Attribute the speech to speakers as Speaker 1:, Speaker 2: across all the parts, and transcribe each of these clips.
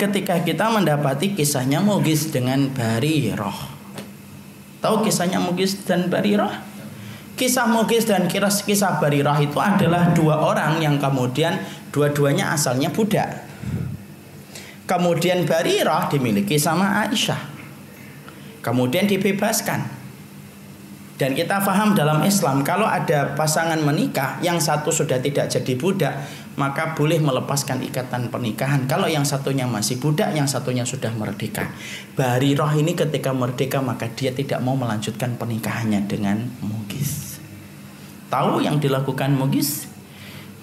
Speaker 1: ketika kita mendapati kisahnya Mugis dengan Barirah. Tahu kisahnya Mugis dan Barirah? Kisah Mugis dan kisah, kisah Barirah itu adalah dua orang yang kemudian dua-duanya asalnya budak. Kemudian Barirah dimiliki sama Aisyah. Kemudian dibebaskan. Dan kita paham dalam Islam kalau ada pasangan menikah yang satu sudah tidak jadi budak, maka boleh melepaskan ikatan pernikahan. Kalau yang satunya masih budak, yang satunya sudah merdeka. Barirah ini ketika merdeka maka dia tidak mau melanjutkan pernikahannya dengan Mugis. Tahu yang dilakukan Mugis?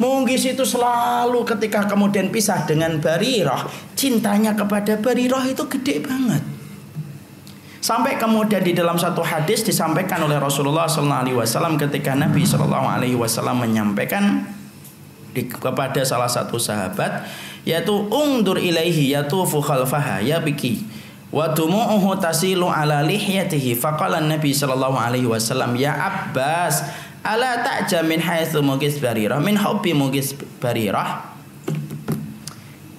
Speaker 1: Mugis itu selalu ketika kemudian pisah dengan Barirah, cintanya kepada Barirah itu gede banget. Sampai kemudian di dalam satu hadis disampaikan oleh Rasulullah SAW ketika Nabi SAW menyampaikan di, kepada salah satu sahabat yaitu ungdur ilaihi yatufu khalfaha ya biki. Wa dumu'uhu tasilu ala lihyatihi. Faqala Nabi sallallahu alaihi wasallam ya Abbas ala ta'ja min haitsu mugis barirah min hubbi mugis barirah?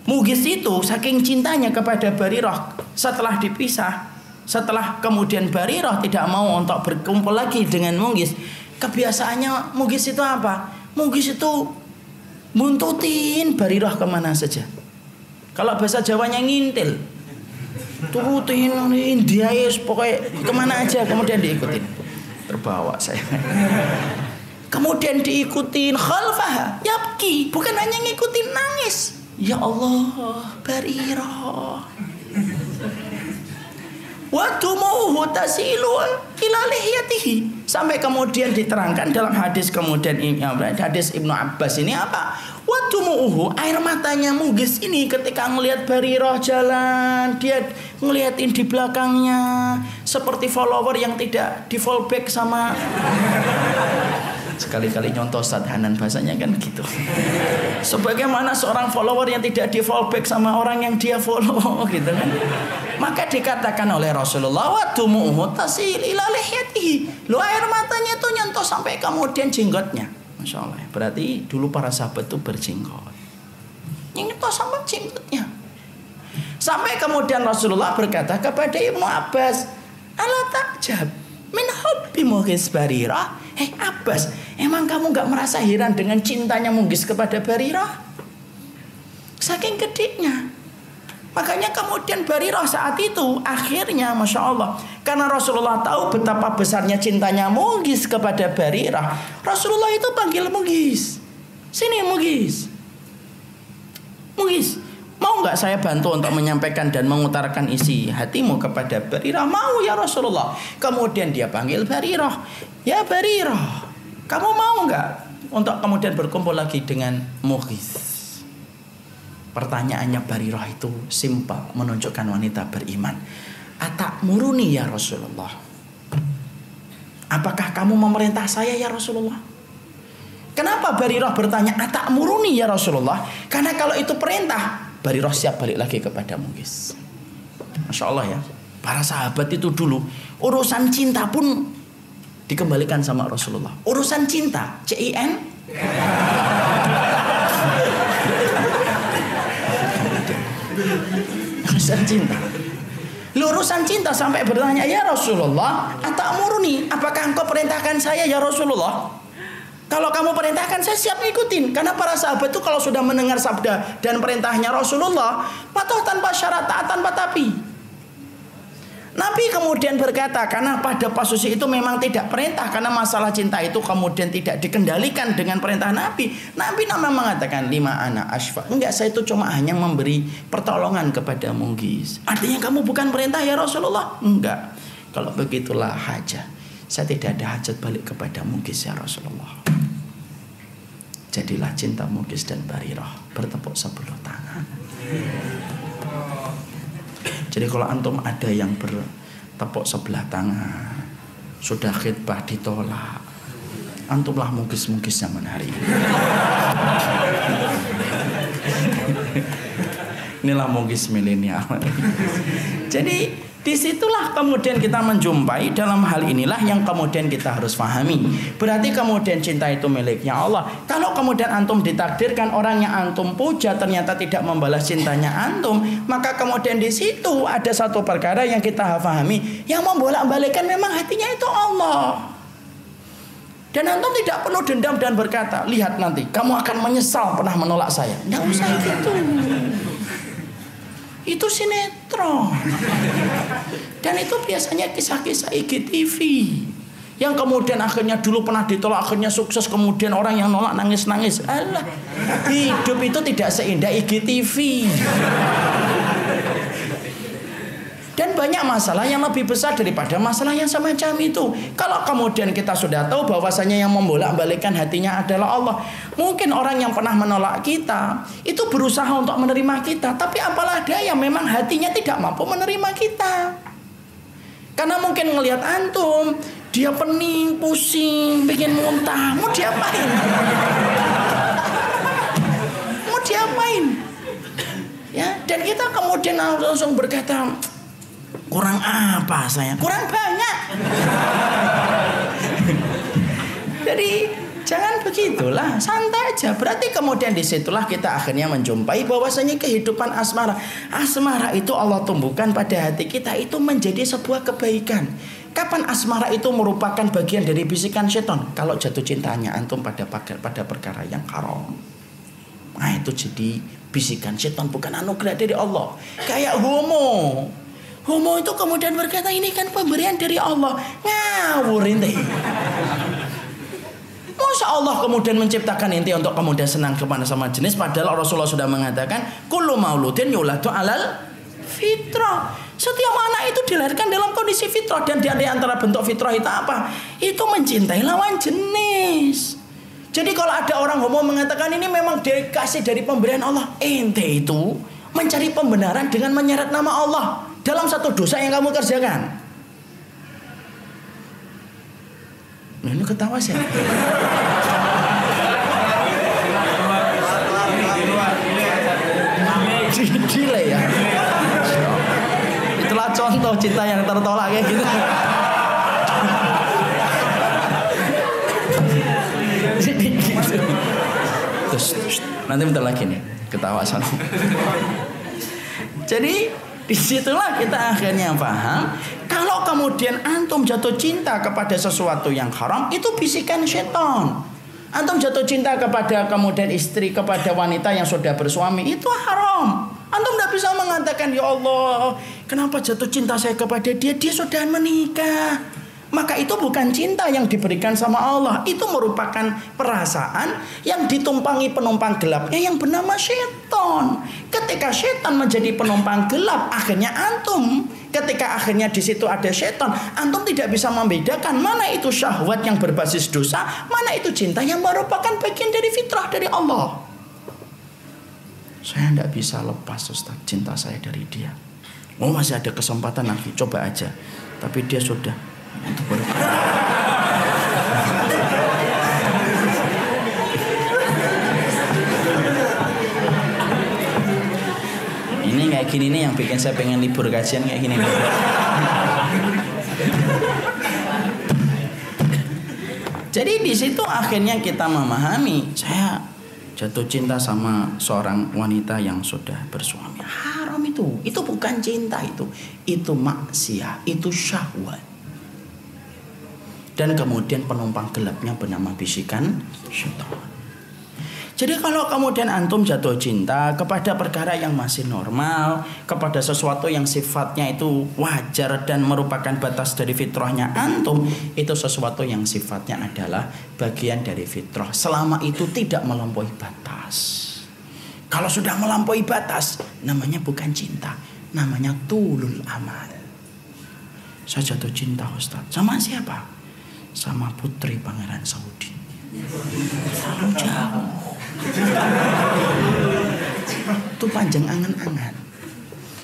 Speaker 1: Mugis itu saking cintanya kepada Barirah setelah dipisah setelah kemudian Barirah tidak mau untuk berkumpul lagi dengan Mugis, kebiasaannya Mugis itu apa? Mugis itu buntutin Barirah ke mana saja. Kalau bahasa Jawanya ngintil, turutin India ya pokoknya ke mana aja kemudian diikutin. Terbawa saya. Kemudian diikutin khalfah, yapki, bukan hanya ngikutin nangis. Ya Allah, Barirah wa tumuhu tasilu ila lihiyatihi sampai kemudian diterangkan dalam hadis kemudian hadis Ibnu Abbas ini apa? Wa tumuhu air matanya Mugis ini ketika melihat Barirah jalan. Dia ngeliatin di belakangnya seperti follower yang tidak di fallback sama sekali-kali nyontoh sadhanan bahasanya kan gitu sebagaimana seorang follower yang tidak di fallback sama orang yang dia follow gitu kan? Maka dikatakan oleh Rasulullah wa dumuhu tasil ila lihyatihi lo air matanya itu nyontoh sampai kemudian jenggotnya. Masya Allah. Berarti dulu para sahabat itu berjenggot. Nyontoh sampai jenggotnya. Sampai kemudian Rasulullah berkata kepada Ibnu Abbas ala takjab min hubbi mughis Hei Abbas, emang kamu gak merasa heran dengan cintanya Munggis kepada Barirah? Saking gedenya. Makanya kemudian Barirah saat itu akhirnya Masya Allah. Karena Rasulullah tahu betapa besarnya cintanya Munggis kepada Barirah. Rasulullah itu panggil Munggis. Sini Munggis. Munggis. Mau nggak saya bantu untuk menyampaikan dan mengutarakan isi hatimu kepada Barirah? Mau ya Rasulullah. Kemudian dia panggil Barirah. Ya Barirah, kamu mau nggak untuk kemudian berkumpul lagi dengan Mughis? Pertanyaannya Barirah itu simpel, menunjukkan wanita beriman. Atak muruni ya Rasulullah. Apakah kamu memerintah saya ya Rasulullah? Kenapa Barirah bertanya atak muruni ya Rasulullah? Karena kalau itu perintah, Barirah siap balik lagi kepada Mugis. Masya Allah ya. Para sahabat itu dulu urusan cinta pun dikembalikan sama Rasulullah. Urusan cinta, C I N urusan cinta. Lurusan cinta sampai bertanya, "Ya Rasulullah, atamuruni, apakah engkau perintahkan saya ya Rasulullah?" Kalau kamu perintahkan saya siap ngikutin Karena para sahabat itu kalau sudah mendengar sabda Dan perintahnya Rasulullah Patuh tanpa syarat taat tanpa tapi Nabi kemudian berkata karena pada posisi itu memang tidak perintah karena masalah cinta itu kemudian tidak dikendalikan dengan perintah Nabi. Nabi nama mengatakan lima anak asfa. Enggak, saya itu cuma hanya memberi pertolongan kepada Mugis. Artinya kamu bukan perintah ya Rasulullah? Enggak. Kalau begitulah hajat. Saya tidak ada hajat balik kepada Mugis ya Rasulullah. Jadilah cinta Mugis dan Barirah bertepuk sebelah tangan. Jadi kalau antum ada yang bertepuk sebelah tangan, sudah khidbah ditolak, antumlah mungkis-mungkis zaman hari ini. Inilah mungkis milenial. Jadi Di situlah kemudian kita menjumpai dalam hal inilah yang kemudian kita harus pahami. Berarti kemudian cinta itu miliknya Allah. Kalau kemudian antum ditakdirkan orang yang antum puja ternyata tidak membalas cintanya antum, maka kemudian di situ ada satu perkara yang kita pahami, yang membolak-balikkan memang hatinya itu Allah. Dan antum tidak perlu dendam dan berkata, lihat nanti kamu akan menyesal pernah menolak saya. Tidak usah gitu. Itu sinetron. Dan itu biasanya kisah-kisah IGTV. Yang kemudian akhirnya dulu pernah ditolak, akhirnya sukses, kemudian orang yang nolak nangis-nangis. Alah, hidup itu tidak seindah IGTV. Banyak masalah yang lebih besar daripada masalah yang semacam itu. Kalau kemudian kita sudah tahu bahwasanya yang membolak-balikkan hatinya adalah Allah. Mungkin orang yang pernah menolak kita itu berusaha untuk menerima kita, tapi apalah dia yang memang hatinya tidak mampu menerima kita. Karena mungkin ngelihat antum, dia pening, pusing, bikin muntah, mau diapain? mau diapain? Ya, dan kita kemudian langsung berkata, Kurang apa saya? Kurang banyak. Jadi jangan begitulah, santai aja. Berarti kemudian di situlah kita akhirnya menjumpai bahwasanya kehidupan asmara. Asmara itu Allah tumbuhkan pada hati kita itu menjadi sebuah kebaikan. Kapan asmara itu merupakan bagian dari bisikan setan? Kalau jatuh cintanya antum pada pada perkara yang haram. Nah itu jadi bisikan setan bukan anugerah dari Allah. Kayak homo. Homo itu kemudian berkata ini kan pemberian dari Allah. Ngawur ini. Masa Allah kemudian menciptakan inti untuk kemudian senang kepada sama jenis padahal Rasulullah sudah mengatakan kullu mauludin yuladu alal fitrah. Setiap anak itu dilahirkan dalam kondisi fitrah dan di antara bentuk fitrah itu apa? Itu mencintai lawan jenis. Jadi kalau ada orang homo mengatakan ini memang dikasih dari pemberian Allah, ente itu mencari pembenaran dengan menyeret nama Allah dalam satu dosa yang kamu kerjakan. Nah, ini ketawa sih. Gile ya. Itulah contoh cinta yang tertolak kayak gitu. Jadi gitu. Terus nanti bentar lagi nih ketawa sana. Jadi Di situlah kita akhirnya paham kalau kemudian antum jatuh cinta kepada sesuatu yang haram itu bisikan setan. Antum jatuh cinta kepada kemudian istri kepada wanita yang sudah bersuami itu haram. Antum tidak bisa mengatakan ya Allah kenapa jatuh cinta saya kepada dia dia sudah menikah. Maka itu bukan cinta yang diberikan sama Allah. Itu merupakan perasaan yang ditumpangi penumpang gelapnya yang bernama setan. Ketika setan menjadi penumpang gelap, akhirnya antum ketika akhirnya di situ ada setan, antum tidak bisa membedakan mana itu syahwat yang berbasis dosa, mana itu cinta yang merupakan bagian dari fitrah dari Allah. Saya tidak bisa lepas Ustaz cinta saya dari dia. Oh masih ada kesempatan nanti coba aja. Tapi dia sudah ini kayak gini nih yang bikin saya pengen libur kajian kayak gini nih. Jadi di situ akhirnya kita memahami saya jatuh cinta sama seorang wanita yang sudah bersuami. Haram itu. Itu bukan cinta itu. Itu maksiat, itu syahwat dan kemudian penumpang gelapnya bernama bisikan syaitan. Jadi kalau kemudian antum jatuh cinta kepada perkara yang masih normal, kepada sesuatu yang sifatnya itu wajar dan merupakan batas dari fitrahnya antum, itu sesuatu yang sifatnya adalah bagian dari fitrah. Selama itu tidak melampaui batas. Kalau sudah melampaui batas, namanya bukan cinta, namanya tulul amal. Saya jatuh cinta Ustaz. Sama siapa? sama putri pangeran Saudi. Terlalu jauh. Itu panjang angan-angan.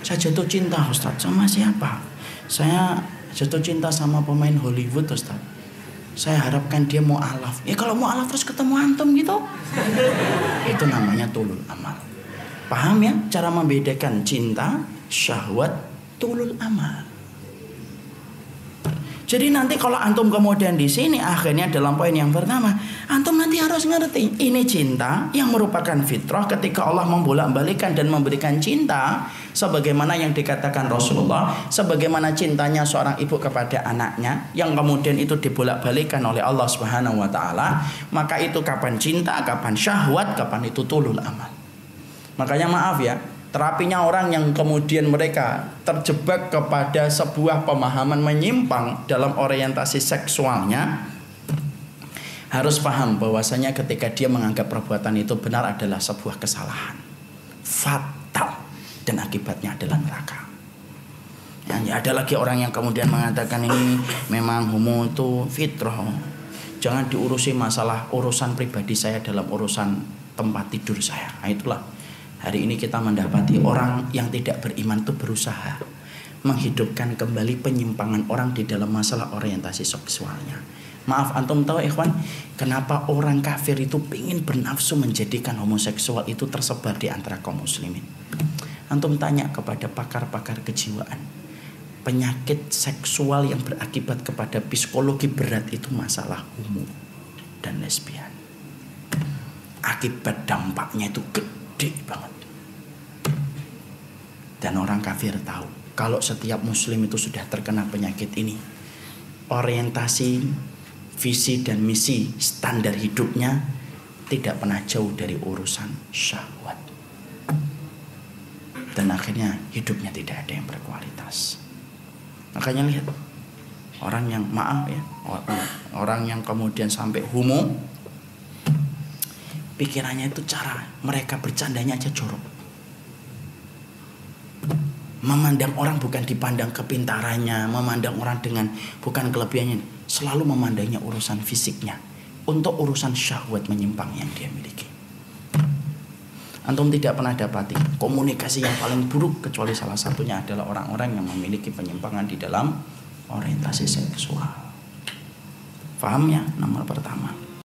Speaker 1: Saya jatuh cinta Ustaz sama siapa? Saya jatuh cinta sama pemain Hollywood Ustaz. Saya harapkan dia mau alaf. Ya kalau mau alaf terus ketemu antum gitu. Itu namanya tulul amal. Paham ya cara membedakan cinta, syahwat, tulul amal. Jadi nanti kalau antum kemudian di sini akhirnya dalam poin yang pertama, antum nanti harus ngerti ini cinta yang merupakan fitrah ketika Allah membolak-balikan dan memberikan cinta sebagaimana yang dikatakan Rasulullah, sebagaimana cintanya seorang ibu kepada anaknya yang kemudian itu dibolak-balikan oleh Allah Subhanahu wa taala, maka itu kapan cinta, kapan syahwat, kapan itu tulul amal. Makanya maaf ya, terapinya orang yang kemudian mereka terjebak kepada sebuah pemahaman menyimpang dalam orientasi seksualnya harus paham bahwasanya ketika dia menganggap perbuatan itu benar adalah sebuah kesalahan fatal dan akibatnya adalah neraka. Ya, ada lagi orang yang kemudian mengatakan ini memang homo itu fitrah. Jangan diurusi masalah urusan pribadi saya dalam urusan tempat tidur saya. Nah, itulah Hari ini kita mendapati orang yang tidak beriman itu berusaha menghidupkan kembali penyimpangan orang di dalam masalah orientasi seksualnya. Maaf antum tahu ikhwan, kenapa orang kafir itu ingin bernafsu menjadikan homoseksual itu tersebar di antara kaum muslimin? Antum tanya kepada pakar-pakar kejiwaan. Penyakit seksual yang berakibat kepada psikologi berat itu masalah homo dan lesbian. Akibat dampaknya itu gede banget. Dan orang kafir tahu kalau setiap muslim itu sudah terkena penyakit ini. Orientasi, visi dan misi standar hidupnya tidak pernah jauh dari urusan syahwat. Dan akhirnya hidupnya tidak ada yang berkualitas. Makanya lihat orang yang maaf ya, orang yang kemudian sampai homo pikirannya itu cara mereka bercandanya aja jorok memandang orang bukan dipandang kepintarannya, memandang orang dengan bukan kelebihannya, selalu memandangnya urusan fisiknya untuk urusan syahwat menyimpang yang dia miliki. Antum tidak pernah dapati komunikasi yang paling buruk kecuali salah satunya adalah orang-orang yang memiliki penyimpangan di dalam orientasi seksual. Paham ya? Nomor pertama.